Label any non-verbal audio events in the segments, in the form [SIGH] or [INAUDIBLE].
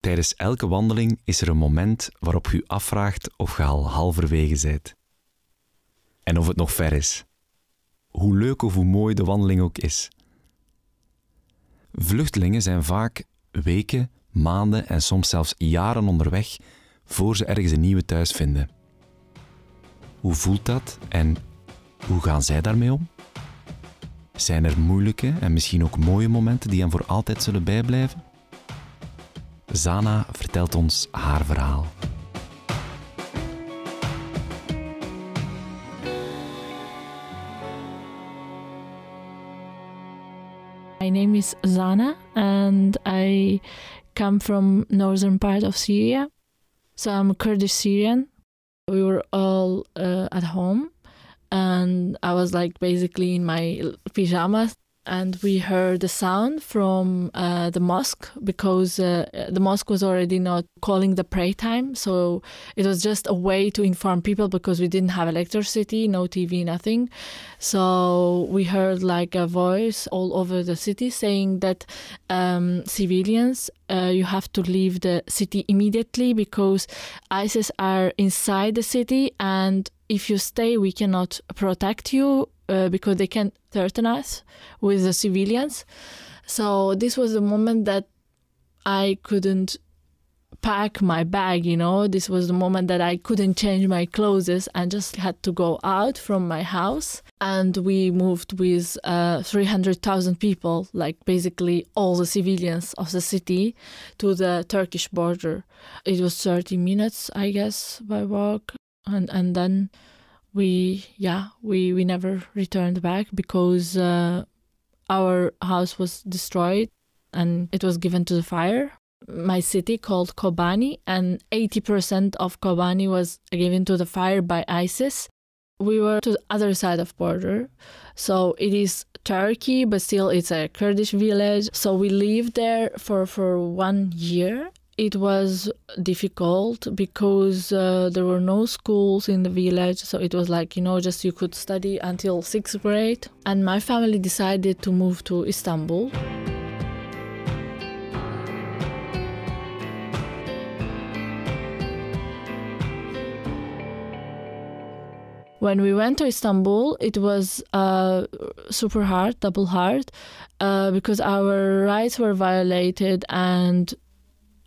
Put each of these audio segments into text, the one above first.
Tijdens elke wandeling is er een moment waarop je afvraagt of je al halverwege bent. En of het nog ver is. Hoe leuk of hoe mooi de wandeling ook is. Vluchtelingen zijn vaak weken, maanden en soms zelfs jaren onderweg voor ze ergens een nieuwe thuis vinden. Hoe voelt dat en hoe gaan zij daarmee om? Zijn er moeilijke en misschien ook mooie momenten die hen voor altijd zullen bijblijven? Zana vertelt ons haar verhaal. My name is Zana and I come from northern part of Syria. So I'm a Kurdish Syrian. We were all uh, at home and I was like basically in my pajamas and we heard the sound from uh, the mosque because uh, the mosque was already not calling the prayer time. So it was just a way to inform people because we didn't have electricity no tv nothing. So we heard like a voice all over the city saying that um, civilians uh, you have to leave the city immediately because isis are inside the city and if you stay we cannot protect you uh, because they can threaten us with the civilians. So this was the moment that I couldn't pack my bag, you know. This was the moment that I couldn't change my clothes and just had to go out from my house. And we moved with uh, 300,000 people, like basically all the civilians of the city, to the Turkish border. It was 30 minutes, I guess, by walk. And, and then we yeah we we never returned back because uh, our house was destroyed and it was given to the fire. My city called kobani and 80% of kobani was given to the fire by isis. We were to the other side of border. So it is turkey but still it's a kurdish village. So we lived there for for one year it was difficult because uh, there were no schools in the village so it was like you know just you could study until sixth grade. And my family decided to move to istanbul. When we went to Istanbul, it was uh, super hard, double hard, uh, because our rights were violated, and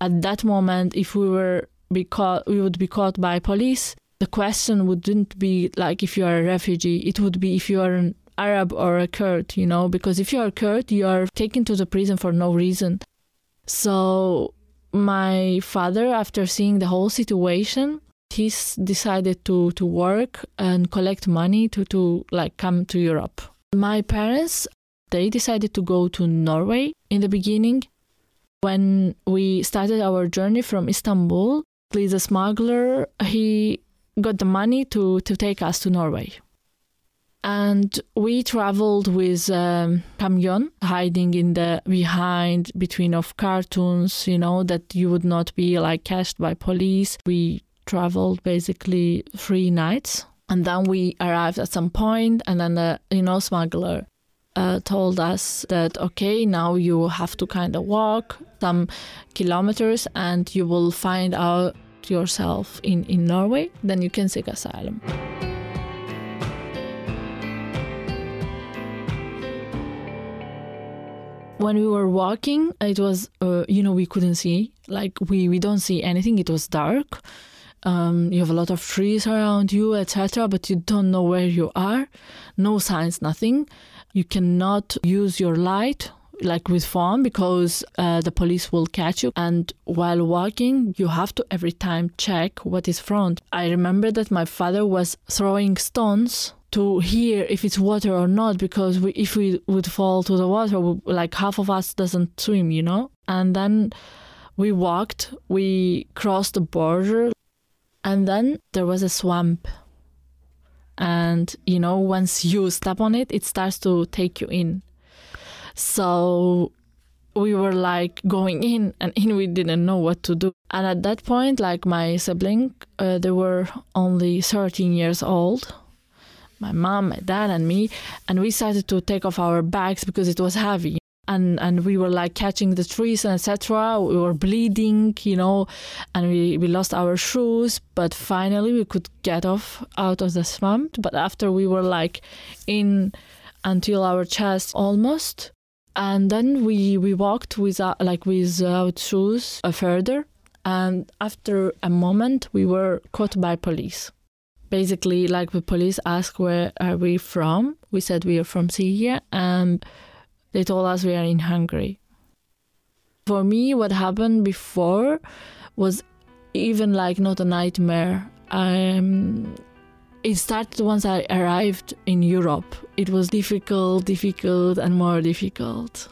at that moment, if we were be caught, we would be caught by police. The question wouldn't be like if you are a refugee; it would be if you are an Arab or a Kurd, you know, because if you are Kurd, you are taken to the prison for no reason. So my father, after seeing the whole situation, he decided to to work and collect money to to like come to Europe. My parents, they decided to go to Norway in the beginning when we started our journey from Istanbul, the smuggler, he got the money to, to take us to Norway. And we traveled with um, camion, hiding in the behind between of cartoons, you know, that you would not be like catched by police. We traveled basically three nights, and then we arrived at some point, and then the you know smuggler uh, told us that okay now you have to kind of walk some kilometers and you will find out yourself in, in norway then you can seek asylum. When we were walking it was uh, you know we couldn't see like we we don't see anything. It was dark. Um, you have a lot of trees around you etc but you don't know where you are. No signs nothing you cannot use your light like with phone because uh, the police will catch you. And while walking you have to every time check what is front. I remember that my father was throwing stones to hear if it's water or not because we, if we would fall to the water we, like half of us doesn't swim you know? And then we walked we crossed the border and then there was a swamp and you know once you step on it it starts to take you in. So we were like going in and [LAUGHS] in we didn't know what to do. And at that point like my sibling uh, they were only 13 years old. My mom my dad and me. And we started to take off our bags because it was heavy and and we were like catching the trees and etc we were bleeding you know and we, we lost our shoes but finally we could get off out of the swamp. But after we were like in until our chest almost and then we we walked without like without shoes uh, further. And after a moment we were caught by police. Basically like the police asked where are we from. We said we are from syria and they told us we are in Hungary. For me, what happened before was even like not a nightmare. Um, it started once I arrived in Europe. It was difficult, difficult, and more difficult.